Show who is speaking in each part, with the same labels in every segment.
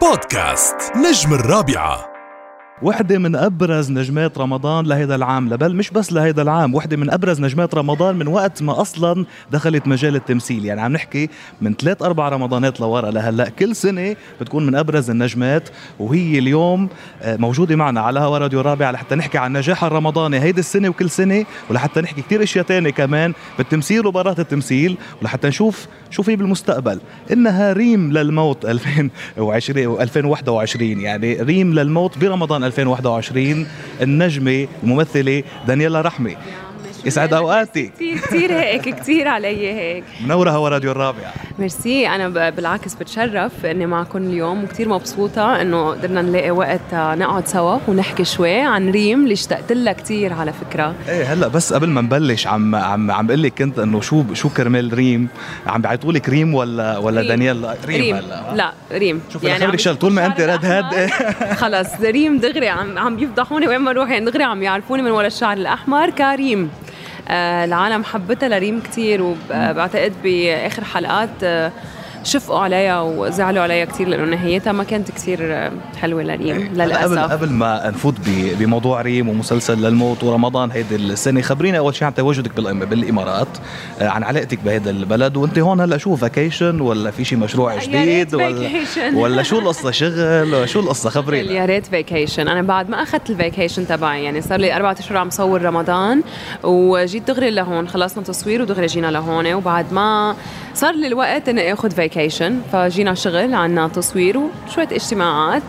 Speaker 1: بودكاست نجم الرابعة.
Speaker 2: وحدة من أبرز نجمات رمضان لهيدا العام بل مش بس لهيدا العام وحدة من أبرز نجمات رمضان من وقت ما أصلا دخلت مجال التمثيل. يعني عم نحكي من ثلاث أربع رمضانات لورا لهلأ. كل سنة بتكون من أبرز النجمات وهي اليوم آه، موجودة معنا على هوا راديو رابع لحتى نحكي عن نجاحها الرمضاني هيدي السنة وكل سنة ولحتى نحكي كتير أشياء تانية كمان بالتمثيل وبرات التمثيل ولحتى نشوف شو في بالمستقبل. إنها ريم للموت 2020 2021 يعني ريم للموت برمضان 2021 النجمة الممثلة دانييلا رحمي. يسعد اوقاتك
Speaker 3: كثير كثير هيك كثير علي هيك.
Speaker 2: منورة هوا راديو الرابع
Speaker 3: ميرسي أنا بالعكس بتشرف إني معكم اليوم وكثير مبسوطة إنه قدرنا نلاقي وقت نقعد سوا ونحكي شوي عن ريم اللي اشتقت لها كثير على فكرة.
Speaker 2: إيه هلأ بس قبل ما نبلش عم عم عم بقول لك كنت إنه شو شو كرمال ريم؟ عم بيعيطوا لك ريم ولا ولا
Speaker 3: ريم.
Speaker 2: دانييلا
Speaker 3: ريم
Speaker 2: هلأ.
Speaker 3: لا ريم.
Speaker 2: شوف يعني خبرك شغل طول ما
Speaker 3: أنت
Speaker 2: red head
Speaker 3: الأحمر، خلص ريم دغري عم عم يفضحوني وين ما أروح يعني دغري عم يعرفوني من ورا الشعر الأحمر كريم. العالم حبتها لريم كثير وبعتقد بآخر حلقات آه شفقوا عليها وزعلوا عليها كثير لأنه نهايتها ما كانت كثير حلوة لريم
Speaker 2: قبل
Speaker 3: للأسف.
Speaker 2: قبل ما نفوت بموضوع ريم ومسلسل للموت ورمضان هيدي السنة خبرينا أول شيء عن تواجدك بالإمارات آه، عن علاقتك بهذا البلد وأنت هون هلأ شو vacation ولا في شيء مشروع جديد ولا. ولا شو القصة؟ شغل ولا شو القصة؟ خبرينا
Speaker 3: يا ريت vacation أنا بعد ما أخذت ال vacation تبعي يعني صار لي أربع أشهر عم صور رمضان وجيت دغري لهون خلصنا تصوير ودغري جينا لهون وبعد ما صار لي الوقت اني آخذ vacation فجينا شغل عنا تصوير وشوية اجتماعات.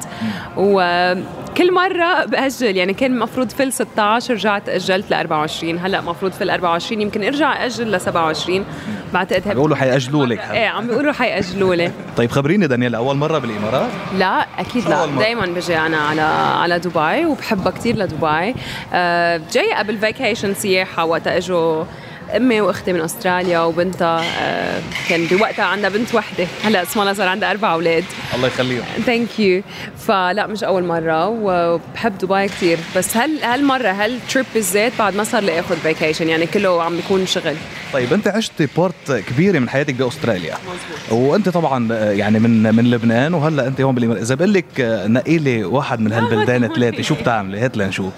Speaker 3: وكل مرة بأجل يعني كان المفروض فل 16 رجعت أجلت ل 24 هلأ المفروض فل 24 يمكن ارجع أجل ل 27 بعتقد هيك-
Speaker 2: بيقولوا حيأجلوا لك.
Speaker 3: إيه عم بيقولوا حيأجلوا لي.
Speaker 2: طيب خبريني دانيال أول مرة بالإمارات؟
Speaker 3: لا أكيد لا. دائما بجي أنا على على دبي وبحبها كثير لدبي. آه، جاية قبل فيكيشن سياحة وقت إجوا أمي وأختي من أستراليا وبنتها آه، كان بوقتها عندها بنت وحدة. هلأ اسمها صار عندها أربع أولاد.
Speaker 2: الله يخليهم.
Speaker 3: Thank you فلأ مش أول مرة وبحب دبي كثير بس هل هالمرة هال trip بالذات بعد ما صار لي آخذ vacation يعني كله عم بيكون شغل.
Speaker 2: طيب أنت عشت part كبيرة من حياتك بأستراليا. وأنت طبعا آه، يعني من من لبنان وهلأ أنت هون بالامارات إذا بقول لك آه، نقي لي واحد من هالبلدان ثلاثة شو بتعملي؟ هات لنشوف.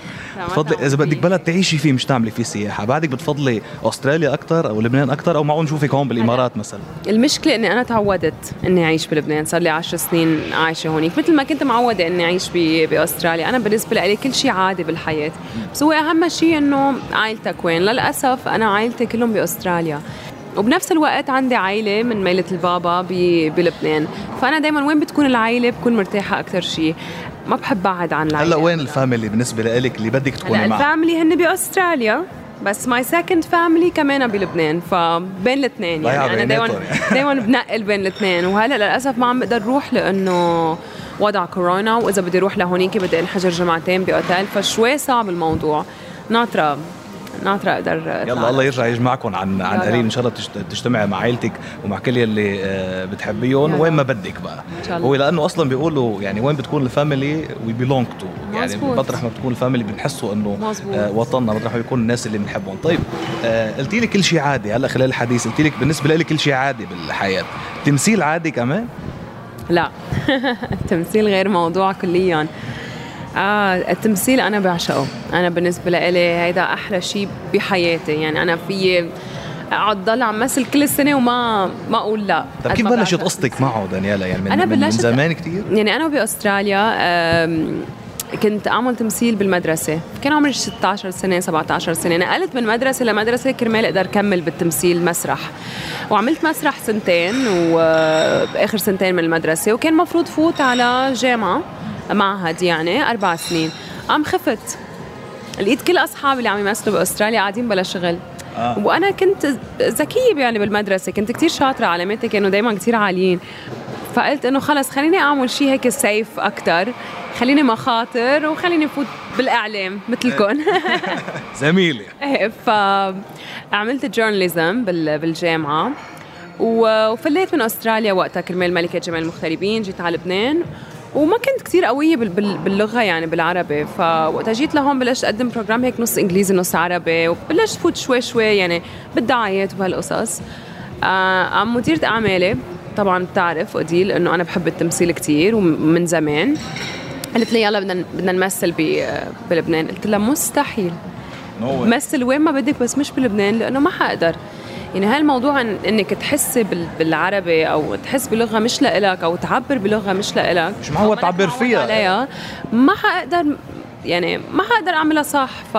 Speaker 2: بتفضلي إذا بدك. بلد تعيشي فيه مش تعملي فيه سياحة. بعدك بتفضلي أستراليا أكثر أو لبنان أكثر أو معقول نشوفك هون بالإمارات مثلا؟
Speaker 3: المشكلة إني أنا تعودت إني أعيش بلبنان، صار لي 10 سنين عايشة هونيك، مثل ما كنت معودة إني أعيش بأستراليا، أنا بالنسبة لي كل شيء عادي بالحياة، بس هو أهم شيء إنه عائلتك وين، للأسف أنا عائلتي كلهم بأستراليا. وبنفس الوقت عندي عائلة من ميلة البابا بلبنان، فأنا دائما وين بتكون العائلة بكون مرتاحة أكثر شيء، ما بحب بعد عن العائلة
Speaker 2: هلا وين ال family بالنسبة لك اللي بدك تكوني معها
Speaker 3: ال family هن بأستراليا. بس my second family كمان بلبنان فبين الاثنين يعني.
Speaker 2: أنا يعني.
Speaker 3: دائما بنقل بين الاثنين. وهلأ للأسف ما عم بقدر أروح لأنه وضع كورونا وإذا بدي أروح لهونيك بدي أنحجر جمعتين بأوتيل فشوي صعب الموضوع. ناطرة. ناطرة أقدر
Speaker 2: يلا الله يرجع يجمعكم عن عن قريب. إن شاء الله تجت- تجتمعي مع عائلتك ومع كل يلي آه، بتحبيهم. وين. ما بدك بقى.
Speaker 3: إن شاء الله.
Speaker 2: هو لأنه أصلا بيقولوا يعني وين بتكون ال family we belong to
Speaker 3: يعني.
Speaker 2: مطرح ما بتكون ال family بنحسوا
Speaker 3: إنه.
Speaker 2: آه، وطننا مطرح ما بيكون الناس اللي بنحبهم. طيب آه، قلتي لي كل شيء عادي هلا خلال الحديث. قلتي لك بالنسبة لي كل شيء عادي بالحياة. تمثيل عادي كمان؟
Speaker 3: لا. التمثيل غير موضوع كليا. آه التمثيل أنا بعشقه. أنا بالنسبة لي هيدا أحلى شيء بحياتي. يعني أنا في أقعد ضل عم مثل كل السنة وما ما أقول لا.
Speaker 2: طيب كيف بلشت قصتك معه دانيالا؟ يعني من,
Speaker 3: أنا
Speaker 2: من, من
Speaker 3: بلشت-
Speaker 2: زمان كثير
Speaker 3: يعني أنا بأستراليا آم، كنت أعمل تمثيل بالمدرسة. كان عمري 16 سنة 17 سنة. نقلت من مدرسة لمدرسة كرمال أقدر أكمل بالتمثيل مسرح. وعملت مسرح سنتين وبآخر سنتين من المدرسة. وكان مفروض فوت على جامعة. معهد يعني أربع سنين. قام خفت. لقيت كل أصحابي اللي عم يمثلوا بأستراليا قاعدين بلا شغل.
Speaker 2: آه.
Speaker 3: وأنا كنت ذكية يعني بالمدرسة كنت كتير شاطرة علاماتي كانوا دائما كتير عاليين. فقلت إنه خلص خليني أعمل شيء هيك safe أكثر خليني ما خاطر وخليني فوت بالإعلام مثلكم
Speaker 2: زميلي
Speaker 3: إيه فعملت journalism بالجامعة. وفليت من أستراليا وقتها كرمال ملكة جمال المغتربين جيت على لبنان. وما كنت كتير قوية بال- بال- باللغة يعني بالعربي. فوقتها جيت لهون بلشت أقدم program هيك نص إنجليزي نص عربي وبلشت فوت شوي شوي يعني بالدعايات وبهالقصص آه عم مديرة أعمالي طبعا بتعرف اوديل إنه أنا بحب التمثيل كتير ومن زمان قالت لي يلا بدنا بدنا نمثل بلبنان. قلت لها مستحيل. مثل وين ما بدك بس مش بلبنان لأنه ما حقدر. يعني هالموضوع إن إنك تحسي بالعربي أو تحس بلغة مش لإلك أو تعبر بلغة مش لإلك.
Speaker 2: مش معود تعبر فيها؟
Speaker 3: عليها. ما حقدر يعني ما حقدر أعملها صح. ف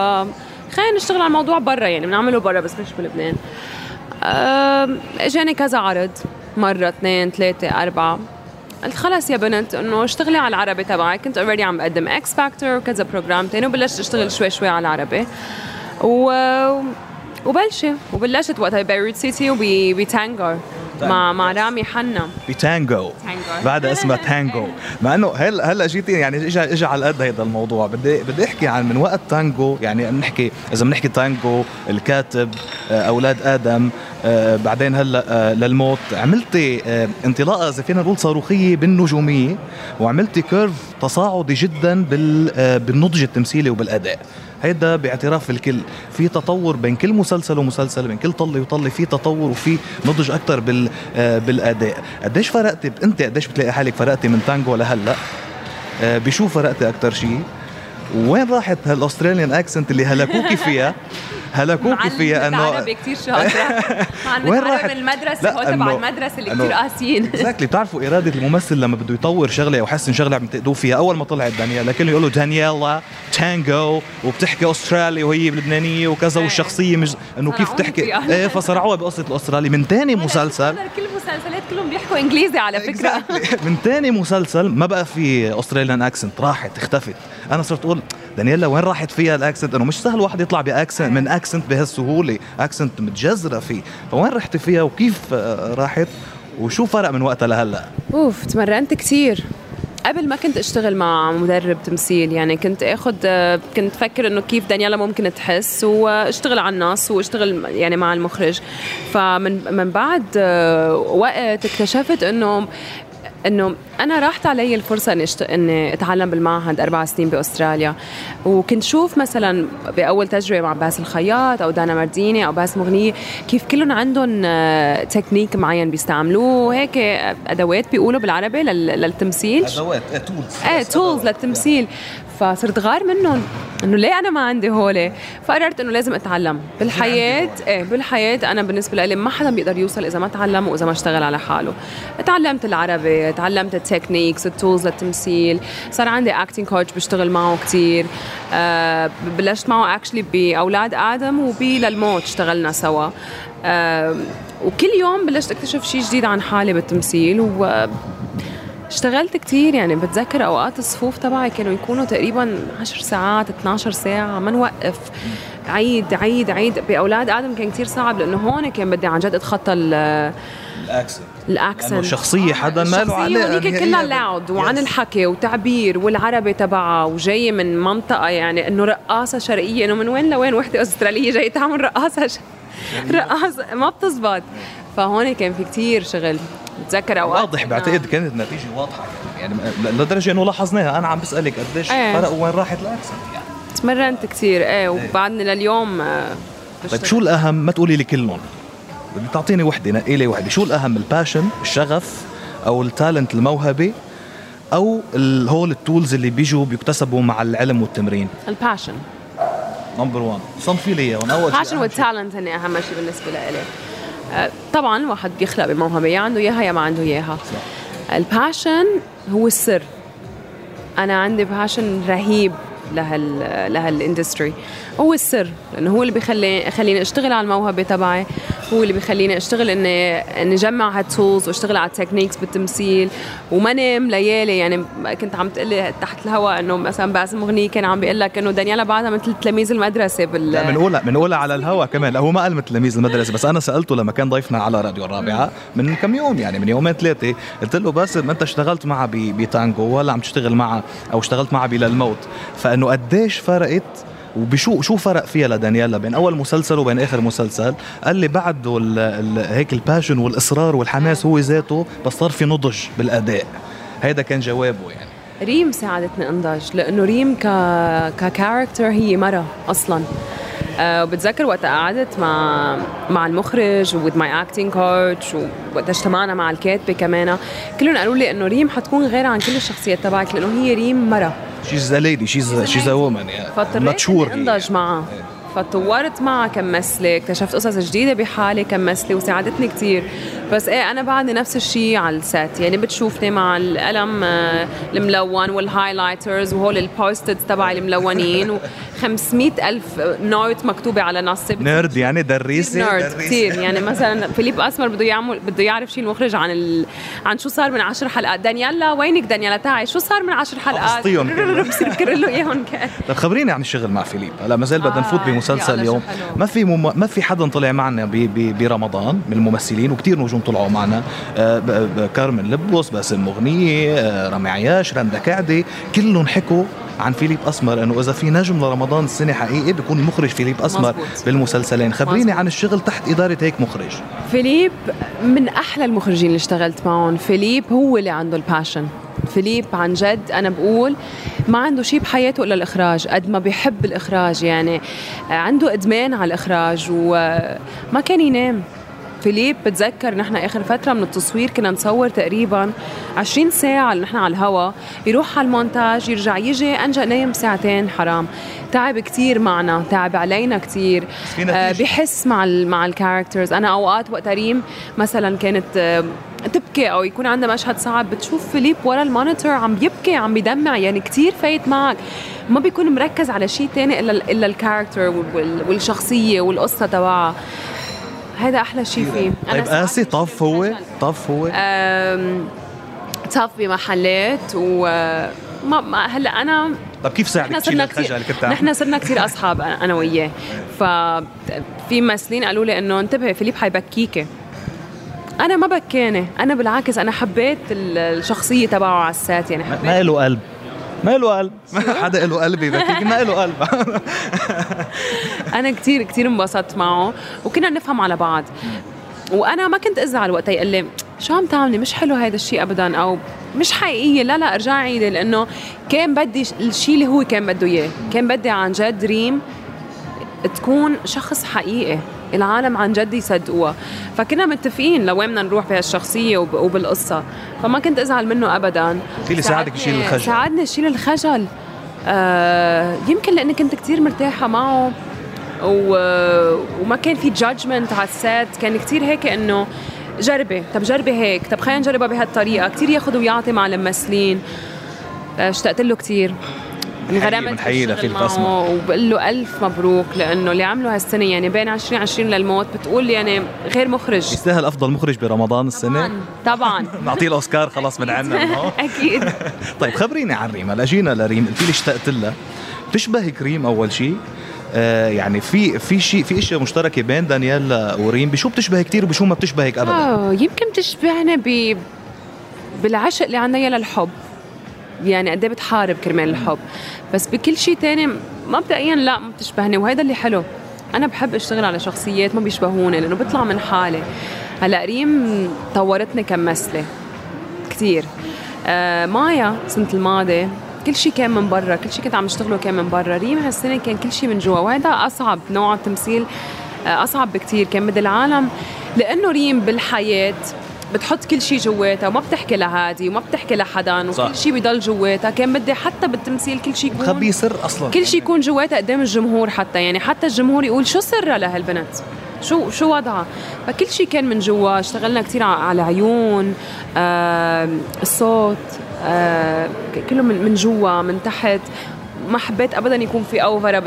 Speaker 3: خلينا نشتغل على الموضوع برا يعني بنعمله برا بس مش بلبنان. إجاني كذا عرض. مرة اثنين ثلاثة أربعة. قلت خلص يا بنت إنه اشتغلي على العربي تبعك. كنت already عم بقدم إكس فاكتور وكذا program تاني وبلشت أشتغل شوي شوي على العربي. و وبلشت وبلشت وقتها ببيروت سيتي وبتانجو مع مع رامي حنا.
Speaker 2: بتانجو بعدها اسمها تانجو مع إنه هلا هلا جيتي يعني اجى اجى على قد هيدا الموضوع. بدي بدي أحكي عن من وقت تانجو يعني بنحكي إذا بنحكي تانجو الكاتب آه، أولاد آدم بعدين هلا آه للموت. عملتي آه انطلاقة إذا فينا نقول صاروخية بالنجومية وعملتي كيرف تصاعدي جدا آه، بالنضج التمثيلي وبالأداء. هيدا باعتراف الكل. في تطور بين كل مسلسل ومسلسل بين كل طلة وطلة في تطور وفي نضج أكثر بال آه، بالأداء. قديش فرقتي؟ أنت قديش بتلاقي حالك فرقتي من تانجو لهلأ؟ آه، بشو فرقتي أكثر شيء وين راحت هال Australian accent اللي هلكوكي فيها؟ هلكوكي فيها
Speaker 3: انه عربي كثير شاطرة. وين راحت؟ المدرسة هو تبع المدرسة اللي كثير قاسيين.
Speaker 2: exactly بتعرفوا إرادة الممثل لما بده يطور شغلة أو يحسن شغلة عم تقدوا فيها أول ما طلعت دانييلا لكن يقولوا دانييلا تانجو وبتحكي استرالي وهي لبنانية وكذا إيه. والشخصية مش أنه كيف تحكي؟ إيه فصرعوها بقصة الاسترالي من ثاني مسلسل
Speaker 3: كل المسلسلات كلهم بيحكوا إنجليزي على فكرة.
Speaker 2: من ثاني مسلسل ما بقى في Australian accent راحت اختفت. أنا صرت أقول دانييلا وين راحت فيها ال accent؟ إنه مش سهل واحد يطلع ب accent من accent بهالسهولة. accent متجذرة فيه. فوين رحتي فيها؟ وكيف آه، راحت؟ وشو فرق من وقتها لهلأ؟
Speaker 3: أوف تمرنت كثير قبل ما كنت أشتغل مع مدرب تمثيل يعني كنت اخذ آه، كنت فكر إنه كيف دانيالا ممكن تحس واشتغل على النص واشتغل يعني مع المخرج. فمن من بعد آه، وقت اكتشفت إنه إنه أنا راحت علي الفرصة إني أشت... إني أتعلم بالمعهد أربع سنين بأستراليا. وكنت شوف مثلا بأول تجربة مع باسل الخياط أو دانا مرديني أو باسم مغنية كيف كلهم عندهم تكنيك معين بيستعملوه. هيك أدوات بيقولوا بالعربي لل... للتمثيل.
Speaker 2: أدوات tools
Speaker 3: إيه tools للتمثيل. فصرت غار منهم إنه ليه أنا ما عندي هول فقررت إنه لازم أتعلم. بالحياة إيه بالحياة أنا بالنسبة لي ما حدا بيقدر يوصل إذا ما تعلم وإذا ما اشتغل على حاله. تعلمت العربي تعلمت ال techniques ال tools للتمثيل. صار عندي acting coach بشتغل معه كثير أه بلشت معه actually بأولاد آدم وبي للموت اشتغلنا سوا. أه وكل يوم بلشت أكتشف شيء جديد عن حالي بالتمثيل و اشتغلت كتير يعني بتذكر أوقات الصفوف تبعي كانوا يكونوا تقريبا 10 ساعات 12 ساعة ما نوقف. عيد عيد عيد. بأولاد آدم كان كتير صعب لأنه هون كان بدي عن جد أتخطى
Speaker 2: ال
Speaker 3: accent.
Speaker 2: ال accent. شخصية حدا ما له
Speaker 3: عليه هذيك كلها loud وعن الحكي وتعبير والعربي تبعها وجاية من منطقة يعني إنه رقاصة شرقية إنه من وين لوين؟ وحدة أسترالية جاية تعمل رقاصة ش... رقاصة ما بتزبط. فهون كان في كتير شغل. أوقات.
Speaker 2: واضح بعتقد كانت النتيجة واضحة. يعني لدرجة إنه لاحظناها. أنا عم بسألك قديش إيه. فرق وين راحت ال accent يعني
Speaker 3: تمرنت كثير إيه, إيه. وبعدني لليوم آه،
Speaker 2: طيب شو الأهم؟ ما تقولي لي كلهم. بدي تعطيني وحدة نقي لي وحدة. شو الأهم؟ ال passion الشغف أو ال talent الموهبة أو هول ال tools اللي بيجوا بيكتسبوا مع العلم والتمرين؟
Speaker 3: ال
Speaker 2: passion number 1 صنفي لي إياهم. أول
Speaker 3: شيء ال passion والتالنت هن أهم شيء بالنسبة لي آه، طبعا واحد بيخلق بموهبة يا عنده إياها يا ما عنده إياها. الباشن هو السر. أنا عندي passion رهيب لهال لهال industry هو السر لأنه هو اللي بيخلي خليني أشتغل على الموهبة تبعي. هو اللي بيخليني أشتغل اني إني جمع هال tools وأشتغل على ال techniques بالتمثيل. وما نام ليالي يعني كنت عم تقلي تحت الهواء إنه مثلا باسم مغنية كان عم بيقول لك إنه دانيالا بعدها مثل تلاميذ المدرسة بال
Speaker 2: لا بنقولها بنقولها على الهواء كمان. لا هو ما قال مثل تلاميذ المدرسة بس أنا سألته لما كان ضيفنا على راديو الرابعة من كم يوم يعني من يومين ثلاثة قلت له باسم أنت اشتغلت معها بتانجو ولا عم تشتغل معها أو اشتغلت معها بللموت فإنه قديش فرقت وبشو شو فرق فيها لدانييلا بين أول مسلسل وبين آخر مسلسل؟ قال لي بعده هيك ال passion والإصرار والحماس هو ذاته بس صار في نضج بالأداء. هيدا كان جوابه يعني.
Speaker 3: ريم ساعدتني أنضج لأنه ريم ك ك character هي مرة أصلا. آه وبتذكر وقت قعدت مع مع المخرج with my acting coach وقت اجتمعنا مع الكاتبة كمان. كلهم قالوا لي إنه ريم حتكون غير عن كل الشخصيات تبعك لأنه هي ريم مرة.
Speaker 2: she's a lady she's she's a woman
Speaker 3: فاضطريت إني انضج معها فطورت معها كممثلة اكتشفت قصص جديدة بحالي كممثلة وساعدتني كتير. بس إيه أنا بعدني نفس الشيء على ال set يعني بتشوفني مع القلم آه، الملون وال highlighters وهول ال Post-it تبعي الملونين و 500 ألف note مكتوبة على نصي.
Speaker 2: nerd يعني دريسة
Speaker 3: nerd كثير يعني مثلا فيليب أسمر بده يعمل بده يعرف شيء المخرج عن ال... عن شو صار من 10 حلقات. دانيالا وينك دانيالا تعي شو صار من 10 حلقات؟ بصير له إياهم
Speaker 2: طيب خبريني عن الشغل مع فيليب. هلا ما زال بدنا نفوت بمسلسل اليوم. ما في مم... ما في حدا طلع معنا ب... ب... برمضان من الممثلين وكثير نجوم طلعوا معنا. آه كارمن لبوس باسم مغنية آه رامي عياش رندا كعدي. كلهم حكوا عن فيليب أسمر إنه إذا في نجم لرمضان السنة حقيقي بيكون المخرج فيليب أسمر مزبوط. بالمسلسلين. خبريني مزبوط. عن الشغل تحت إدارة هيك مخرج.
Speaker 3: فيليب من أحلى المخرجين اللي اشتغلت معهم. فيليب هو اللي عنده ال passion فيليب عن جد أنا بقول ما عنده شيء بحياته إلا الإخراج قد ما بيحب الإخراج يعني. عنده إدمان على الإخراج وما كان ينام. فيليب بتذكر نحن آخر فترة من التصوير كنا نصور تقريبا 20 ساعة نحن على الهوا يروح على المونتاج يرجع يجي أنجا نايم ساعتين حرام. تعب كثير معنا تعب علينا كثير آه بحس مع ال مع ال characters أنا أوقات وقت ريم مثلا كانت آه تبكي أو يكون عندها مشهد صعب بتشوف فيليب ورا ال monitor عم يبكي عم بيدمع يعني كثير فايت معك. ما بيكون مركز على شيء ثاني إلا إلا ال character والشخصية والقصة تبعها. هذا أحلى شيء فيه.
Speaker 2: طيب قاسي طف هو؟ طف هو؟
Speaker 3: طف بمحلات و ما هلا أنا
Speaker 2: طب كيف ساعدك؟ تشيل الخجل اللي كنت
Speaker 3: نحن صرنا كثير أصحاب أنا وياه. ففي ممثلين قالوا لي إنه انتبهي فيليب حيبكيكي. أنا ما بكاني أنا بالعكس أنا حبيت الشخصية تبعه على السات يعني. حبيت
Speaker 2: ما له قلب. ما له قلب. حدا له قلب يبكيك ما له قلب.
Speaker 3: أنا كثير كثير انبسطت معه. وكنا نفهم على بعض. وأنا ما كنت أزعل وقت. يقول لي شو عم تعملي؟ مش حلو هذا الشيء ابدا. أو مش حقيقية. لا لا ارجعي عيدي. لأنه كان بدي الشيء اللي هو كان بده إياه. كان بدي عن جد ريم تكون شخص حقيقي. العالم عن جد يصدقوها. فكنا متفقين لوين بدنا نروح بهالشخصية وبالقصة. فما كنت أزعل منه ابدا.
Speaker 2: في اللي ساعدك يشيل الخجل.
Speaker 3: ساعدني يشيل الخجل. آه يمكن لأني كنت كثير مرتاحة معه. و... وما كان في جادجمنت على السات. كان كثير هيك إنه جربي. طب جربي هيك. طب خلينا نجربها بهالطريقة. كثير ياخذ ويعطي مع الممثلين آه، اشتقت له كثير
Speaker 2: انغرمت بنحيي في البصمة.
Speaker 3: وبقول له ألف مبروك لأنه اللي عمله هالسنة يعني بين 2020 للموت بتقول يعني غير مخرج.
Speaker 2: يستاهل أفضل مخرج برمضان السنة؟
Speaker 3: طبعا طبعا.
Speaker 2: نعطيه الأوسكار خلاص من عندنا
Speaker 3: أكيد.
Speaker 2: طيب خبريني عن ريم هلا جينا لريم قلت لي اشتقت لها. بتشبهك ريم أول شيء آه يعني في في شيء في إشياء مشتركة بين دانييلا وريم. بشو بتشبه كثير وبشو ما بتشبهك ابدا؟
Speaker 3: آه يمكن بتشبهنا ب بالعشق اللي عندنا للحب. يعني قد إيه بتحارب كرمال الحب. بس بكل شيء تاني مبدئيا لا ما بتشبهني وهذا اللي حلو. أنا بحب أشتغل على شخصيات ما بيشبهوني لأنه بطلع من حالي. هلأ ريم طورتني كممثله كثير آه مايا السنة الماضيه كل شيء كان من برا كل شيء كنت عم أشتغله كان من برا. ريم هالسنة كان كل شيء من جوا وهذا أصعب نوع تمثيل آه، أصعب بكثير كان بدي العالم. لأنه ريم بالحياة بتحط كل شيء جواتها وما بتحكي لهادي وما بتحكي لحدا وكل شيء بضل جواتها. كان بدي حتى بالتمثيل كل شيء يكون
Speaker 2: خبي سر أصلا.
Speaker 3: كل شيء يكون جواتها قدام الجمهور حتى. يعني حتى الجمهور يقول شو سرها لهالبنت؟ شو شو وضعها؟ فكل شيء كان من جوا. اشتغلنا كثير على عيون آه الصوت آه كله من, من جوا من تحت. ما حبيت ابدا يكون في over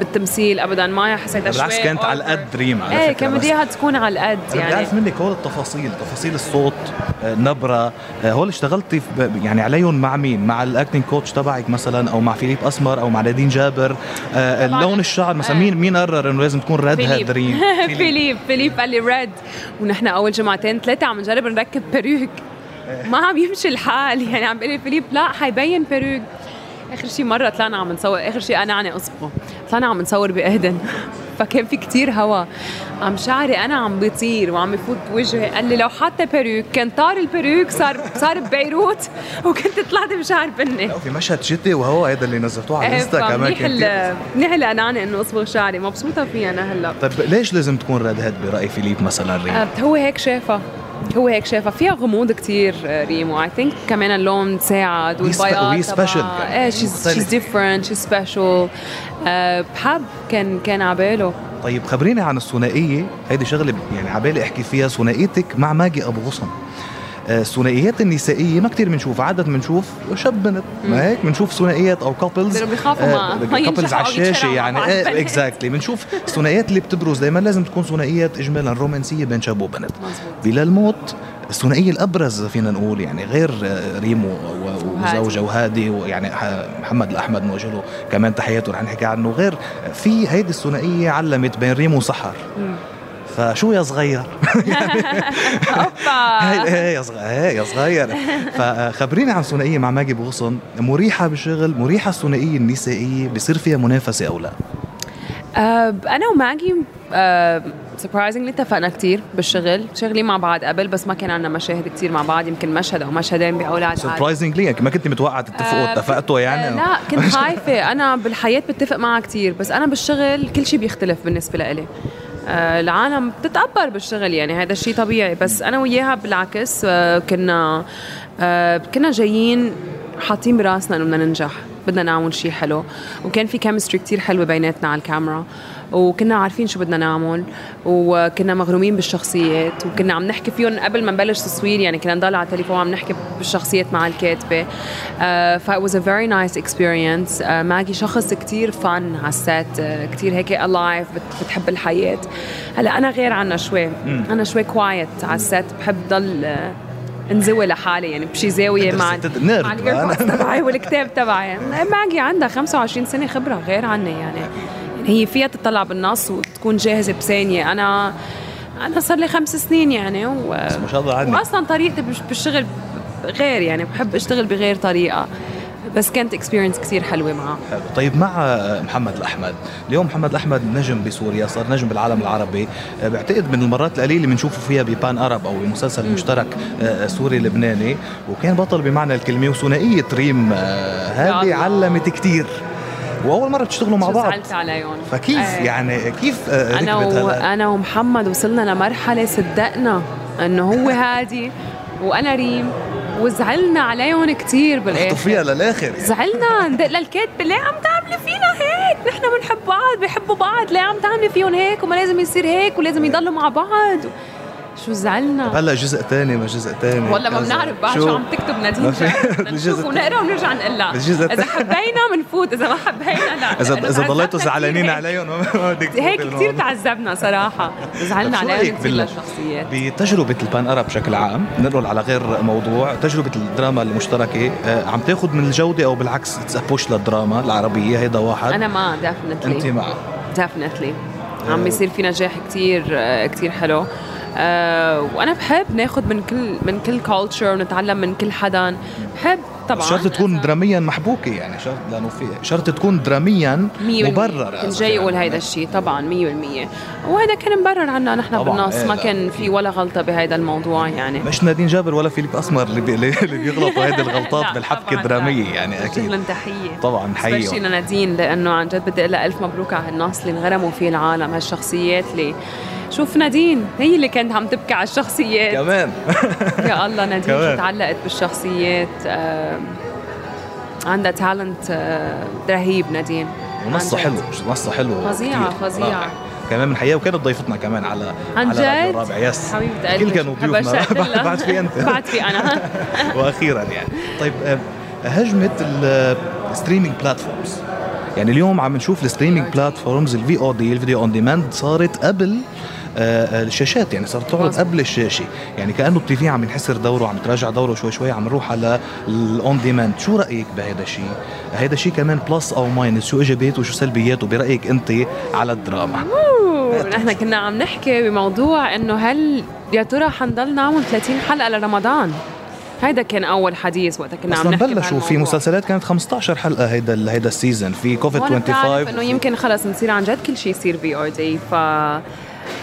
Speaker 3: بالتمثيل ابدا. ما حسيتها
Speaker 2: بالعكس كانت على القد ريم على
Speaker 3: إيه كان بدي إياها تكون على القد يعني.
Speaker 2: بعرف منك هول التفاصيل تفاصيل الصوت النبره آه، هول اشتغلتي يعني عليهم مع مين؟ مع ال acting coach تبعك مثلا أو مع فيليب أسمر أو مع نادين جابر آه، لون الشعر مثلا. مين مين قرر إنه لازم تكون redhead ريم
Speaker 3: فيليب. فيليب قال لي red ونحن أول جمعتين ثلاثة عم نجرب نركب بيروك ما عم يمشي الحال. يعني عم بيقول لي فيليب لا حيبين بيروك آخر شيء مرة طلعنا عم نصور آخر شيء أنا عني أصبغه. طلعنا عم نصور بأهدن. فكان في كتير هوا. عم شعري أنا عم بيطير وعم يفوت بوجهي. قال لي لو حتى بيروك كان طار البيروك صار صار ببيروت. وكنت طلعت بشعر بني.
Speaker 2: في مشهد شتي وهو هذا اللي نزلتوه على الإنستا كمان
Speaker 3: منيح منيح الانانه إنه أصبغ شعري. مبسوطة فيه أنا هلأ.
Speaker 2: طيب ليش لازم تكون redhead برأي فيليب مثلا؟ ريم؟
Speaker 3: آه، هو هيك شافها. هو هيك شايفها. فيها غموض كثير ريمو. I think كمان اللون ساعد
Speaker 2: والبياض وهي
Speaker 3: special إيه she's different she's special بحب. كان كان على باله.
Speaker 2: طيب خبريني عن الثنائية. هيدي شغلة يعني على بالي أحكي فيها. ثنائيتك مع ماجي أبو غصن. الثنائيات النسائية ما كثير بنشوف عادة بنشوف شاب بنت ما هيك؟ بنشوف ثنائيات أو
Speaker 3: couples
Speaker 2: couples على الشاشه يعني. exactly بنشوف الثنائيات اللي بتبرز دائما لازم تكون ثنائيات اجمالا رومانسية بين شاب وبنت. بلا الموت الثنائية الأبرز فينا نقول يعني غير ريمو وزوجة وهادي ويعني محمد الأحمد نوجه له كمان تحياته رح نحكي عنه. غير في هيدي الثنائية علمت بين ريمو وسحر. فشو يا صغير؟ هي يا صغير هي يا صغير. فخبريني عن ثنائيه مع ماجي بو غصن مريحة بالشغل مريحة الثنائية النسائية بصير فيها منافسة أو لا؟
Speaker 3: أه أنا وماجي surprisingly أه اتفقنا كثير بالشغل. شغلي مع بعض قبل بس ما كان عندنا مشاهد كثير مع بعض. يمكن مشهد أو مشهدين بأولاد
Speaker 2: surprisingly يعني ما كنت متوقعة تتفقوا أه اتفقتوا يعني؟
Speaker 3: لا كنت خايفة. أنا بالحياة بتفق معها كثير بس أنا بالشغل كل شيء بيختلف بالنسبة لإلي. العالم بتتقبل بالشغل يعني هذا الشيء طبيعي. بس أنا وياها بالعكس آه، كنا آه، كنا جايين حاطين براسنا إنه بدنا ننجح. بدنا نعمل شيء حلو. وكان في كيمستري كتير حلوة بيناتنا على الكاميرا. وكنا عارفين شو بدنا نعمل. وكنا مغرومين بالشخصيات. وكنا عم نحكي فيهم قبل ما نبلش تصوير. يعني كنا نضل على التليفون عم نحكي بالشخصيات مع الكاتبة. ف it was a very nice experience. uh, ماجي شخص كتير فن على السات uh, كتير هيك alive بتحب الحياة. هلا أنا غير عنها شوي. أنا شوي quiet على ال set بحب ضل انزوي لحالي يعني بشي زاوية مع مع تبعي والكتاب تبعي. ماجي عندها 25 سنة خبرة غير عني يعني. هي فيها تطلع بالنص وتكون جاهزة بثانية. أنا أنا صار لي خمس سنين يعني و...
Speaker 2: ما شاء الله عني.
Speaker 3: واصلا طريقتي بالشغل غير يعني بحب أشتغل بغير طريقة. بس كانت experience كثير حلوة معه.
Speaker 2: حلو. طيب مع محمد الأحمد اليوم محمد الأحمد نجم بسوريا صار نجم بالعالم العربي. بعتقد من المرات القليلة اللي بنشوفه فيها ببان ارب أو بمسلسل مشترك آه، سوري لبناني. وكان بطل بمعنى الكلمة وثنائية ريم آه، هذه علمت كثير. وأول مرة بتشتغلوا مع بعض.
Speaker 3: زعلت عليهم.
Speaker 2: فكيف أيه. يعني كيف آه،
Speaker 3: أنا و... أنا ومحمد وصلنا لمرحلة صدقنا إنه هو هادي وأنا ريم. وزعلنا عليهم كثير بالآخر.
Speaker 2: فيها للآخر
Speaker 3: زعلنا. ندق للكاتبه ليه عم تعملي فينا هيك. نحن بنحب بعض بيحبوا بعض. ليه عم تعملي فيهم هيك وما لازم يصير هيك ولازم يضلوا مع بعض. شو زعلنا؟
Speaker 2: هلا جزء ثاني ما جزء ثاني
Speaker 3: والله ما بنعرف بعد شو, شو عم تكتب نادين نشوف ونقرأ ونرجع نقول لها إذا حبينا بنفوت إذا ما حبينا لا.
Speaker 2: إذا إذا ضليتوا زعلانين عليهم ما
Speaker 3: بدك هيك كثير تعذبنا صراحة. زعلنا عليهم كثير للشخصيات.
Speaker 2: بتجربة ال pan Arab بشكل عام ننقل على غير موضوع تجربة الدراما المشتركة آه، عم تاخذ من الجودة أو بالعكس push للدراما العربية هيدا واحد.
Speaker 3: أنا مع definitely
Speaker 2: أنت مع
Speaker 3: definitely عم بيصير في نجاح كثير آه، كثير حلو. آه وأنا بحب ناخذ من كل من كل culture ونتعلم من كل حدا. بحب طبعا
Speaker 2: شرط تكون دراميا محبوكة يعني شرط لأنه في شرط تكون دراميا مبرر
Speaker 3: كنت جاي أقول هيدا الشيء طبعا 100% وهذا كان مبرر عنا نحن بالنص إيه ما كان في ولا غلطة بهذا الموضوع يعني.
Speaker 2: مش نادين جابر ولا فيليب أسمر اللي, بي اللي بيغلطوا هيدي الغلطات بالحبكة الدرامية يعني أكيد.
Speaker 3: لهم تحيه
Speaker 2: طبعا حقيقي
Speaker 3: لنادين لأنه عن جد بدي أقول ألف مبروك على النص اللي انغرموا فيه العالم هالشخصيات اللي شوف نادين هي اللي كانت عم تبكي على الشخصيات.
Speaker 2: كمان.
Speaker 3: يا الله نادين شو تعلقت بالشخصيات؟ آه عندها talent آه رهيب نادين.
Speaker 2: ونصها حلو نصها حلو
Speaker 3: فظيعة فظيعة.
Speaker 2: كمان من حياه وكانت ضيفتنا كمان على
Speaker 3: عن جد
Speaker 2: الرابع. yes
Speaker 3: حبيبة قلبي
Speaker 2: كل كانوا ضيوفنا بعد في أنت.
Speaker 3: بعد في أنا.
Speaker 2: وأخيرا يعني. طيب هجمة ال streaming platforms يعني اليوم عم نشوف ال streaming platforms ال VOD ال video on demand صارت قبل آه، الشاشات يعني صارت تعرض قبل الشاشة. يعني كأنه ال TV عم ينحسر دوره عم تراجع دوره شوي شوي عم نروح على ال on demand شو رأيك بهذا الشيء هذا الشيء كمان plus أو minus شو ايجابياته وشو سلبياته برايك أنت على الدراما.
Speaker 3: نحن كنا عم نحكي بموضوع إنه هل يا ترى حنضل نعمل 30 حلقة لرمضان؟ هيدا كان أول حديث وقتها كنا عم نحكي
Speaker 2: بلشوا في. مسلسلات كانت 15 حلقة هيدا هيدا ال season في كوفيد
Speaker 3: وأنا بتعرف
Speaker 2: 25
Speaker 3: إنه يمكن خلص نصير عن جد كل شيء يصير في VOD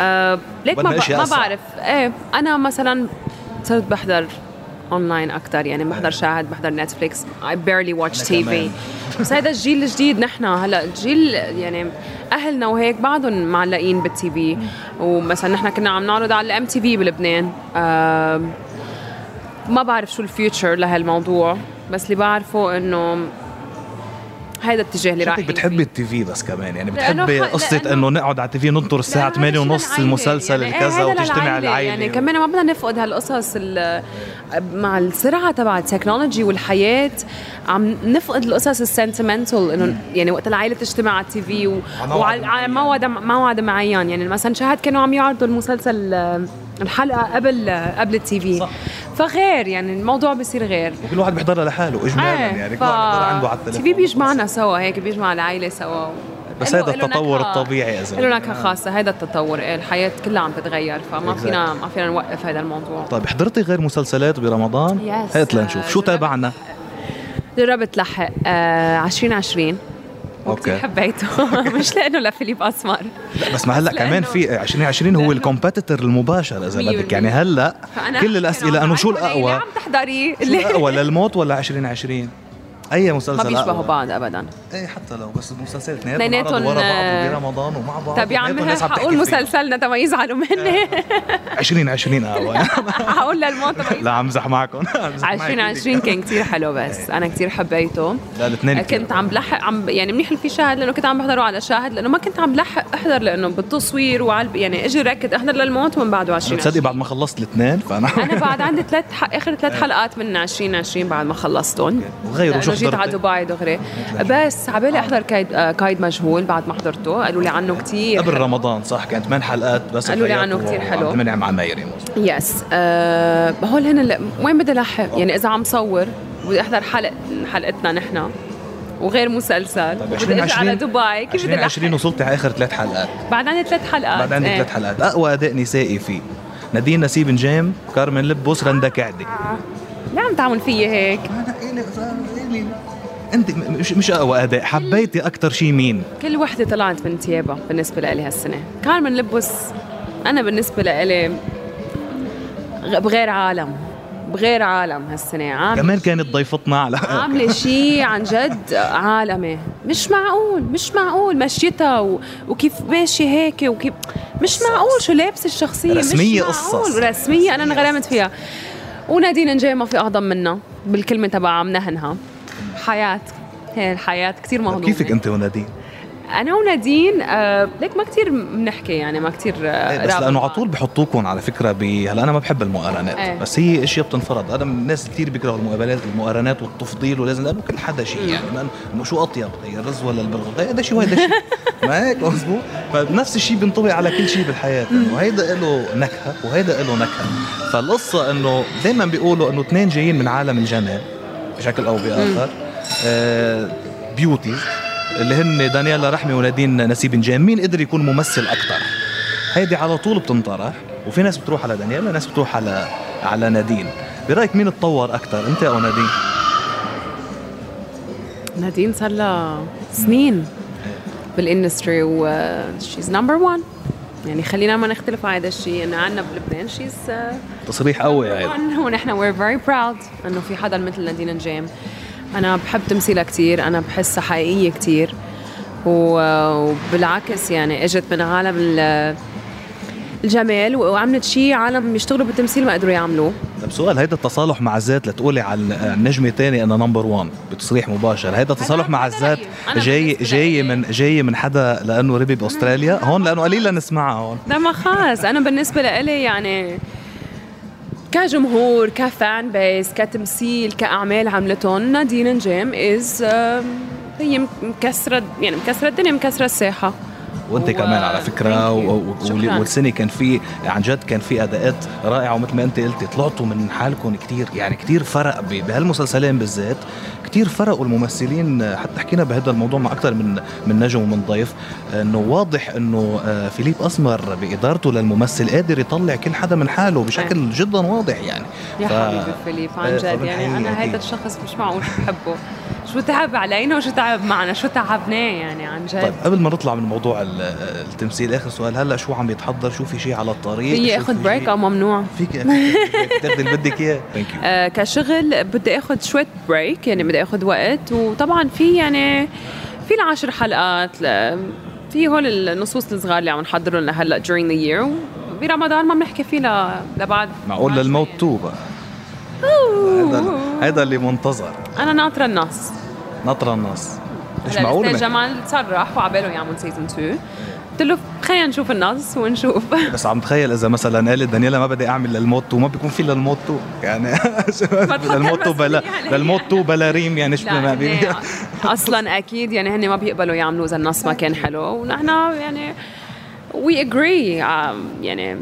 Speaker 3: آه ليك ما, ما. بعرف. إيه أنا مثلا صرت بحضر اونلاين أكثر يعني بحضر شاهد بحضر نتفليكس barely watch
Speaker 2: أنا
Speaker 3: TV
Speaker 2: كمان.
Speaker 3: بس هذا الجيل الجديد نحن. هلأ جيل يعني أهلنا وهيك بعضهم معلقين بال TV ومثلا نحن كنا عم نعرض على ال MTV بلبنان. آم، ما بعرف شو ال future لهالموضوع بس اللي بعرفه إنه هيدا الاتجاه اللي راح
Speaker 2: شكلك بتحبي ال TV بس كمان يعني بتحبي
Speaker 3: قصة
Speaker 2: إنه نقعد على ال TV ننطر الساعة 8 ونص المسلسل
Speaker 3: يعني
Speaker 2: الكذا
Speaker 3: إيه
Speaker 2: وتجتمع. العائله
Speaker 3: يعني كمان ما بدنا نفقد هالقصص ال- مع السرعه تبع ال technology والحياة عم نفقد القصص ال sentimental إنه يعني وقت العائله تجتمع على ال TV و- وعلى على موعد موعد معين يعني مثلا شاهد كانوا عم يعرضوا المسلسل الحلقة قبل قبل ال TV
Speaker 2: صح.
Speaker 3: فغير يعني الموضوع بصير غير
Speaker 2: وكل واحد بيحضرها لحاله اجمالا يعني كل واحد بيحضرها عنده على
Speaker 3: TV
Speaker 2: التليفون
Speaker 3: بيجمعنا سوا هيك بيجمع العائله سوا
Speaker 2: بس
Speaker 3: إله-
Speaker 2: هذا التطور الطبيعي اذا
Speaker 3: له. نكهة خاصة هذا التطور إيه، الحياة كلها عم تتغير فما
Speaker 2: Exactly.
Speaker 3: فينا ما فينا نوقف هذا الموضوع
Speaker 2: طيب حضرتي غير مسلسلات برمضان؟
Speaker 3: Yes.
Speaker 2: هات لنشوف شو
Speaker 3: آه،
Speaker 2: تابعنا؟
Speaker 3: جربت لحق آه 2020 وكثير. حبيته. مش لأنه لفيليب أسمر.
Speaker 2: لا بس ما هلأ كمان في 2020 هو ال competitor المباشر
Speaker 3: إذا
Speaker 2: بدك. يعني
Speaker 3: هلأ
Speaker 2: كل الاسئله أنه شو الأقوى؟
Speaker 3: عم تحضري؟
Speaker 2: شو الأقوى للموت ولا 2020 أي مسلسل؟
Speaker 3: ما بيشبهوا؟ بعض ابدا.
Speaker 2: إيه حتى لو بس المسلسلات اثنيناتهم ورا بعض برمضان ومع بعض
Speaker 3: طيب يا عم
Speaker 2: فيه.
Speaker 3: مسلسلنا تما يزعلوا مني.
Speaker 2: 2020 اقوى
Speaker 3: حقول للموت تما
Speaker 2: لا امزح معكم.
Speaker 3: 2020 كان كثير حلو بس. أنا كثير حبيته.
Speaker 2: لا الاثنين
Speaker 3: كنت عم بلحق عم يعني منيح في شاهد لأنه كنت عم بحضره على شاهد لأنه ما كنت عم بلحق أحضر لأنه بالتصوير وعلى يعني إجي ركض أحضر للموت ومن بعده 20
Speaker 2: تصدقي بعد ما خلصت الاثنين فأنا
Speaker 3: أنا بعد عندي ثلاث آخر ثلاث حلقات من 2020 بعد ما خلصتهم. لأنه جيت على؟ دبي دغري. بس عبالي أحضر كايد آه، كايد مجهول بعد ما حضرته. قالوا لي عنه كثير
Speaker 2: قبل رمضان صح؟ كانت ثمان حلقات بس
Speaker 3: قالوا لي عنه كتير حلو.
Speaker 2: وعبد المنعم عمايري
Speaker 3: يس أه هول هن اللي- وين بدي لحق؟ يعني إذا عم صور بدي أحضر حلقه حلقتنا نحن. وغير مسلسل.
Speaker 2: طيب
Speaker 3: وبدي إجي على دبي. كيف بدي
Speaker 2: 2020
Speaker 3: لحق؟
Speaker 2: وصلت على آخر ثلاث حلقات.
Speaker 3: بعد عندي ثلاث حلقات.
Speaker 2: بعد عندي
Speaker 3: إيه.
Speaker 2: ثلاث حلقات. أقوى اداء نسائي فيه. نادين نسيب نجام كارمن لبوس رندا كعدي
Speaker 3: ليه عم تعمل فيي هيك؟
Speaker 2: أنت مش مش أقوى أداء حبيتي أكثر شيء مين؟
Speaker 3: كل وحدة طلعت من تيابها بالنسبة لإلي هالسنة. كارمن لبس أنا بالنسبة لإلي غ- بغير عالم بغير عالم هالسنة. عامله
Speaker 2: كمان كانت ضيفتنا على
Speaker 3: عاملة شيء عن جد عالمي. مش معقول مش معقول. مشيتها و... وكيف ماشي هيك وكيف مش معقول. شو لابسة الشخصية؟
Speaker 2: رسمية
Speaker 3: مش
Speaker 2: قصص.
Speaker 3: رسمية أنا انغرمت فيها. ونادين نجاي ما في أعظم منها بالكلمة تبع عم نهنها حياه هي الحياة كثير مهضومة.
Speaker 2: كيفك أنت ونادين؟
Speaker 3: أنا ونادين آه ليك ما كثير بنحكي يعني ما كثير آه
Speaker 2: إيه، بس لأنه على. طول بحطوكم على فكرة ب هلأ أنا ما بحب المقارنات
Speaker 3: إيه.
Speaker 2: بس هي اشياء بتنفرض. أنا من الناس كثير بيكرهوا المقابلات المقارنات والتفضيل ولازم لأنه كل حدا شيء يعني إنه شو أطيب هي الرز ولا البرغل هيدا شيء وهيدا شيء. ما هيك؟ مزبوط فنفس الشيء بينطبق على كل شيء بالحياة إنه هيدا له نكهة وهيدا له نكهة. فالقصة إنه دائما بيقولوا إنه اثنين جايين من عالم الجمال بشكل أو بآخر. آه beauty اللي هن دانيالا رحمي ونادين نسيب نجام مين قدر يكون ممثل أكثر هيدي على طول بتنطرح وفي ناس بتروح على دانيالا ناس بتروح على على نادين. برأيك مين تطور أكثر أنت أو نادين؟
Speaker 3: نادين صار لها سنين بال industry و she's number 1 يعني خلينا ما نختلف على هذا الشيء إنه عندنا بلبنان she's
Speaker 2: تصريح قوي هيدا.
Speaker 3: ونحن we're very proud إنه في حدا مثل نادين نجام أنا بحب تمثيلها كثير أنا بحسها حقيقية كثير وبالعكس يعني إجت من عالم ال- الجمال وعملت شيء عالم بيشتغلوا بالتمثيل ما قدروا يعملوه.
Speaker 2: طب سؤال هيدا التصالح مع الذات لتقولي على النجمة تاني أنا number 1 بتصريح مباشر. هيدا تصالح مع الذات.
Speaker 3: أنا
Speaker 2: جاي جاي من جاي من حدا لأنه ربي بأستراليا؟ هون لأنه قليلا نسمعها هون.
Speaker 3: لا ما خاص. أنا بالنسبة لإلي يعني كجمهور ك fan base كتمثيل كأعمال عملتهم نادين نجام as هي مكسرة يعني مكسرة الدنيا مكسرة الساحة.
Speaker 2: وانت كمان على
Speaker 3: فكرة.
Speaker 2: والسنة كان في عن جد كان في أداءات رائعة ومثل ما انت قلتي طلعتوا من حالكم كتير يعني كتير فرق بهالمسلسلين بالذات كتير فرقوا الممثلين حتى حكينا بهذا الموضوع مع أكثر من من نجم ومن ضيف إنه واضح إنه آه، فيليب أسمر بإدارته للممثل قادر يطلع كل حدا من حاله بشكل جدا واضح يعني
Speaker 3: يا
Speaker 2: ف-
Speaker 3: حبيبي فيليب عن
Speaker 2: آه،
Speaker 3: جد يعني
Speaker 2: أنا.
Speaker 3: هذا الشخص مش معقول بحبه شو تعب علينا وشو تعب معنا؟ شو تعبناه يعني عن جد؟
Speaker 2: طيب قبل ما نطلع من موضوع ال- التمثيل آخر سؤال هلا شو عم يتحضر؟ شو في شيء على الطريق؟
Speaker 3: في اخذ
Speaker 2: break؟
Speaker 3: أو ممنوع؟
Speaker 2: فيك تاخذي اللي بدك إياه.
Speaker 3: آه كشغل بدي آخذ شوية break يعني بدي آخذ وقت وطبعا في يعني في العشر حلقات في هول النصوص الصغار اللي عم نحضرهم لهلأ during the year وبرمضان ما بنحكي فيه لبعد
Speaker 2: معقول للموت. two بقى. هذا هذا اللي منتظر.
Speaker 3: أنا ناطرة النص.
Speaker 2: نطر النص. مش معقول؟
Speaker 3: جمال صرح وعباله يعمل season 2 قلت له خلينا نشوف النص ونشوف.
Speaker 2: بس عم تخيل إذا مثلا قالت دانييلا ما بدي أعمل للموت two. ما بيكون في للموت two. يعني للموت two بلا
Speaker 3: المسؤولية
Speaker 2: للموت two بلا ريم يعني شو ما بي
Speaker 3: أصلا أكيد يعني هن ما بيقبلوا يعملوا إذا النص ما كان حلو. ونحن يعني we agree يعني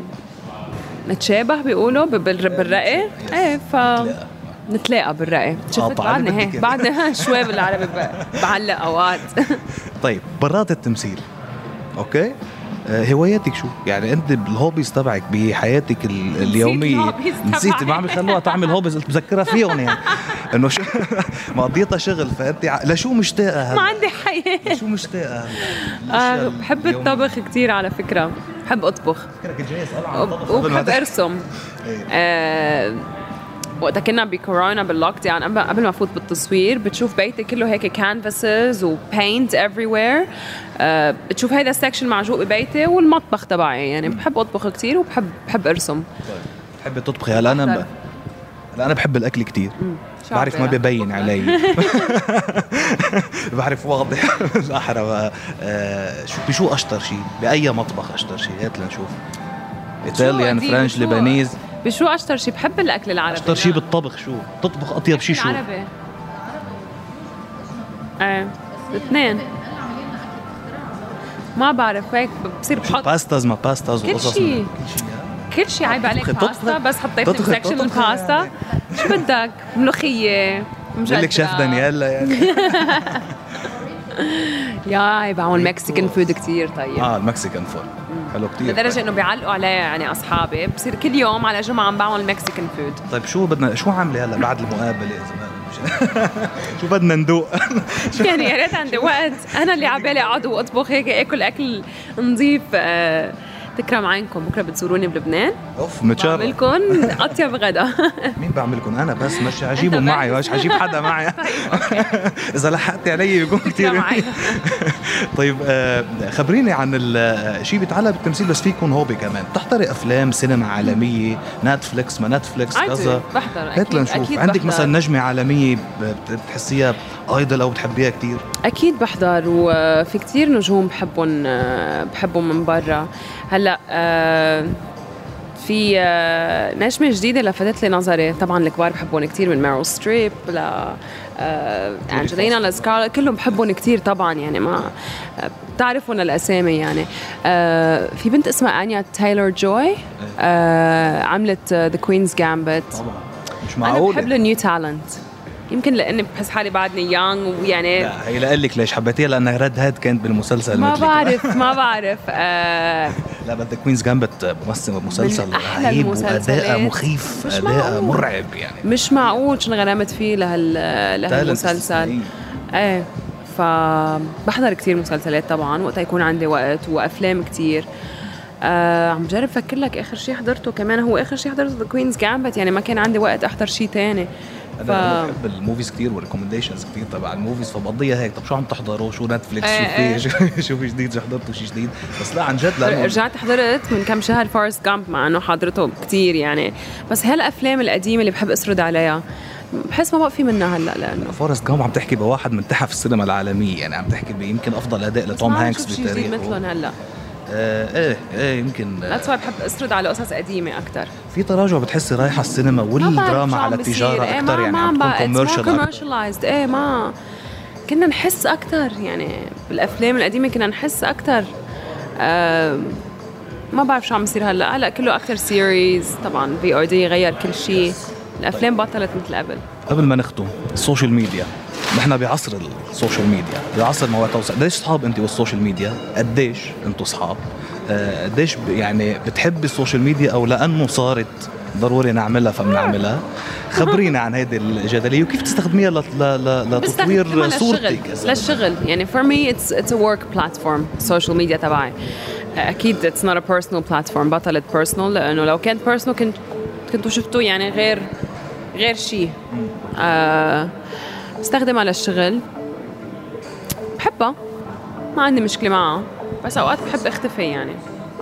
Speaker 3: نتشابه بيقولوا بال- بالرأي. إيه ف نتلاقى. بالرأي. شفت
Speaker 2: بدك
Speaker 3: هيك. بعدني شوي بالعربي بعلق أوقات.
Speaker 2: طيب برات التمثيل. Okay؟ آه، هواياتك شو؟ يعني أنت بال hobbies تبعك بحياتك ال- اليومية.
Speaker 3: ال
Speaker 2: hobbies
Speaker 3: نسيت.
Speaker 2: ما عم يخلوها تعمل hobbies. قلت مذكرها فيهم يعني. إنه شو مقضيتها شغل فأنت لشو مشتاقة
Speaker 3: ما
Speaker 2: هلا؟
Speaker 3: عندي حياة
Speaker 2: لشو مشتاقة هلا؟
Speaker 3: آه، بحب. الطبخ كتير على فكرة بحب أطبخ
Speaker 2: فكرك جاي أسأل عن الطبخ ما
Speaker 3: وبحب. أرسم
Speaker 2: إيه.
Speaker 3: آه وقتها كنا بكورونا بال lockdown قبل قبل ما أفوت بالتصوير بتشوف بيتي كله هيك canvases و paint everywhere وين بتشوف هيدا ال section معجوق ببيتي والمطبخ تبعي يعني بحب أطبخ كتير وبحب بحب أرسم
Speaker 2: بتحبي تطبخي هلا أنا. هلا أنا بحب الأكل كتير.
Speaker 3: شو
Speaker 2: بعرف ما
Speaker 3: عم
Speaker 2: ببين؟ علي. بعرف واضح. الأحرى آه شو بشو أشطر شيء بأي مطبخ أشطر شيء هات لنشوف. Italian
Speaker 3: French
Speaker 2: Lebanese.
Speaker 3: بشو أشطر شيء بحب الأكل العربي.
Speaker 2: أشطر شيء. بالطبخ شو؟ تطبخ أطيب شيء شو؟
Speaker 3: العربي إيه الاثنين ما بعرف هيك بصير بحط.
Speaker 2: pastas ما
Speaker 3: pastas
Speaker 2: وقصص. كل شيء
Speaker 3: كل شيء عيب عليك باستا بس حطيت
Speaker 2: section
Speaker 3: الباستا.
Speaker 2: يعني.
Speaker 3: شو بدك؟ ملوخية
Speaker 2: بقول لك شيف دانييلا يعني.
Speaker 3: يا عيب بعمل Mexican food كتير طيب.
Speaker 2: آه ال Mexican food حلو كثير
Speaker 3: لدرجة إنه بيعلقوا عليه يعني أصحابي. بصير كل يوم على جمعة عم بعمل Mexican food.
Speaker 2: طيب شو بدنا شو عاملة هلا بعد المقابلة إذا شو بدنا ندوق؟
Speaker 3: يعني يا ريت عندي وقت. أنا اللي على بالي أقعد وأطبخ هيك أكل أكل نظيف آه تكرم عينكم بكرة بتزوروني بلبنان.
Speaker 2: أوف. متشرف
Speaker 3: بعملكم أطيب غدا.
Speaker 2: مين بعملكم أنا بس مش هجيبه
Speaker 3: أنت
Speaker 2: معي؟ مش هجيب حدا معي. إذا لحقتي علي بيكون كثير. طيب آه، خبريني عن ال- شيء بيتعلق بالتمثيل بس في يكون hobby كمان. بتحضري أفلام سينما عالمية نتفليكس ما نتفليكس. كذا.
Speaker 3: بحضر
Speaker 2: هات
Speaker 3: أكيد
Speaker 2: لنشوف.
Speaker 3: أكيد
Speaker 2: عندك. مثلا نجمة عالمية بتحسيها idol أو بتحبيها كثير
Speaker 3: أكيد بحضر وفي كتير نجوم بحبهم بحبهم من برا. هلأ آه، في آه، نجمة جديدة لفتت لي نظري. طبعا الكبار بحبهم كتير من ميرل ستريب ل آه، انجلينا لسكارلت كلهم بحبهم كتير طبعا يعني ما آه، بتعرفون الأسامي يعني. آه، في بنت اسمها أنيا تايلور جوي آه، عملت The Queen's Gambit
Speaker 2: طبعا. مش
Speaker 3: أنا بحب
Speaker 2: معقول
Speaker 3: ال new talent يمكن لأني بحس حالي بعدني young ويعني
Speaker 2: لا هي لقول لك ليش حبيتيها لانها red head كانت بالمسلسل
Speaker 3: ما. بعرف ما بعرف آه
Speaker 2: لا بدك Queen's Gambit ممثل مسلسل رهيب. وأداء مخيف
Speaker 3: أداء.
Speaker 2: مرعب يعني
Speaker 3: مش معقول شو انغرمت فيه لهال لهالمسلسل. إيه فبحضر كتير مسلسلات طبعا وقتها يكون عندي وقت وأفلام كتير آه عم جرب أفكر لك آخر شيء حضرته كمان هو آخر شيء حضرته The Queen's Gambit يعني ما كان عندي وقت أحضر شيء تاني ف...
Speaker 2: أنا أنا بحب ال movies كتير وال recommendations كتير تبع ال movies فبقضيها هيك. طب شو عم تحضروا شو نتفليكس شو
Speaker 3: إيه،
Speaker 2: في؟ شو- شو في جديد؟ شو حضرتوا شيء جديد؟ بس لا عن جد لأنه
Speaker 3: رجعت حضرت من كم شهر Forrest Gump مع إنه حضرته كتير يعني. بس هالأفلام القديمة اللي بحب أسرد عليها بحس ما بقى في منها هلأ لأنه
Speaker 2: Forrest Gump عم تحكي بواحد من تحف السينما العالمية يعني عم تحكي بيمكن أفضل أداء لتوم هانكس
Speaker 3: شي
Speaker 2: بتاريخه.
Speaker 3: مثلهم هلأ.
Speaker 2: آه إيه إيه يمكن آه،
Speaker 3: that's why بحب أسرد على قصص قديمة أكثر
Speaker 2: في تراجع بتحسي رايحة السينما والدراما على التجارة أكثر يعني عم تكون
Speaker 3: commercialized إيه ما كنا نحس أكثر يعني بالأفلام القديمة كنا نحس أكثر آه ما بعرف شو عم يصير هلأ. هلأ كله أكثر series طبعا في ار دي غير كل شيء. الأفلام بطلت مثل قبل.
Speaker 2: قبل ما نختم ال social media نحن بعصر ال social media بعصر مواقع التواصل. قديش اصحاب انت وال social media؟ قديش أنتم اصحاب آه، قديش يعني بتحبي ال social media أو لأنه صارت ضروري نعملها فبنعملها؟ خبرينا عن هيدي الجدلية وكيف تستخدميها لتطوير صورتك
Speaker 3: للشغل. يعني for me it's it's a work platform ال social media تبعي. أكيد it's not a personal platform بطلت personal لأنه لو كانت personal كنت كنتوا شفتوا يعني غير غير شيء آه بستخدمها للشغل. بحبها ما عندي مشكلة معها بس أوقات بحب أختفي يعني.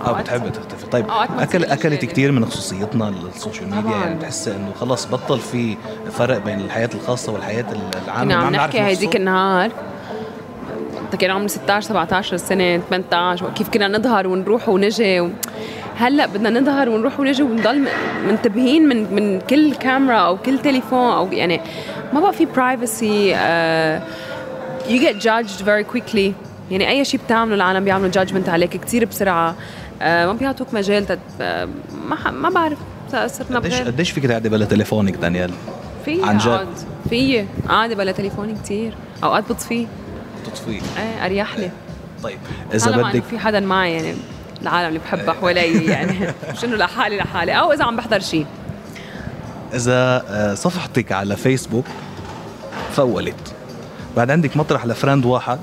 Speaker 2: آه بتحب تختفي. طيب اكل أكلت كثير من خصوصيتنا ال social media طبعاً. يعني بتحس إنه خلص بطل في فرق بين الحياة الخاصة والحياة العامة.
Speaker 3: كنا عم نحكي هيديك النهار. كان عمري 16 17 سنة 18 كيف كنا نظهر ونروح ونجي؟ و... هلأ بدنا نظهر ونروح ونجي ونضل منتبهين من من كل كاميرا أو كل تليفون أو يعني ما بقى في برايفسي you get judged very quickly. يعني أي شيء بتعمله العالم بيعملوا جادجمنت عليك كثير بسرعة. uh, ما بيعطوك مجال تت... uh, ما ما بعرف.
Speaker 2: صرنا قديش قديش فيك تقعدي بلا تليفونك دانيال؟
Speaker 3: في عن جد. في. قاعدة بلا تليفوني كثير أوقات بطفيه
Speaker 2: تطفيه
Speaker 3: إيه اريح لي
Speaker 2: طيب إذا بدك
Speaker 3: في حدا معي يعني العالم اللي بحبها حوالي يعني مش انه لحالي لحالي. أو إذا عم بحضر شيء
Speaker 2: إذا آه، صفحتك على فيسبوك full. بعد عندك مطرح ل friend واحد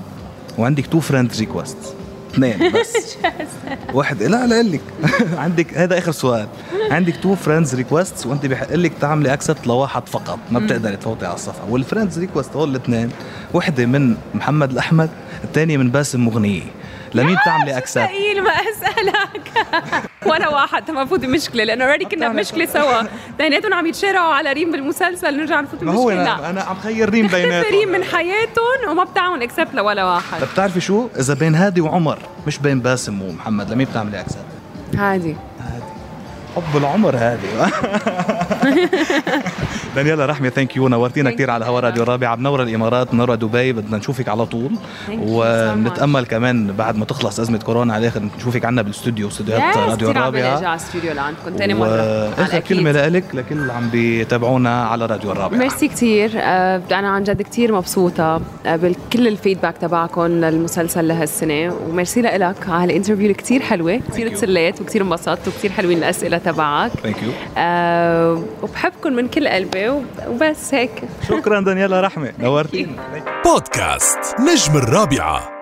Speaker 2: وعندك two friend request اثنين بس. واحد لا لا لك. عندك هذا آخر سؤال. عندك two friends request وأنت بحق لك تعملي accept لواحد فقط. ما بتقدري تفوتي على الصفحة. وال friends request هول الاثنين. وحده من محمد الأحمد الثانية من باسم مغنية. لمين بتعملي accept؟
Speaker 3: ثقيل ما أسألك؟ ولا واحد المفروض بمشكلة لأنه already كنا بمشكلة سوا. اثنيناتهم عم يتشارعوا على ريم بالمسلسل نرجع نفوت
Speaker 2: بمشكله ما هو أنا, أنا عم خير ريم بيناتهم.
Speaker 3: ريم من حياتهم وما بتعمل accept لولا واحد.
Speaker 2: بتعرفي شو؟ إذا بين هادي وعمر مش بين باسم ومحمد لمين بتعملي accept؟
Speaker 3: هادي.
Speaker 2: حب العمر هذه دانيالا رحمه thank you نورتينا كثير على هوا راديو الرابعة بنور الإمارات بنور دبي. بدنا نشوفك على طول. ونتأمل كمان بعد ما تخلص أزمة كورونا على الآخر نشوفك عنا بالاستوديو استوديوهات راديو الرابعة.
Speaker 3: على الاستوديو لعندكم ثاني مرة
Speaker 2: اخر كلمة لك لكل اللي عم بيتابعونا على راديو الرابعة.
Speaker 3: ميرسي كثير آه، أنا عن جد كثير مبسوطة آه، بكل ال feedback تبعكم للمسلسل لهالسنة. وميرسي لك على ال interview اللي كثير حلوة. كثير تسليت وكثير انبسطت وكثير حلوين الأسئلة تبعك.
Speaker 2: thank you
Speaker 3: آه وبحبكم من كل قلبي وبس هيك.
Speaker 2: شكرا دانيالا رحمة. نورتيني.
Speaker 1: بودكاست نجم الرابعة.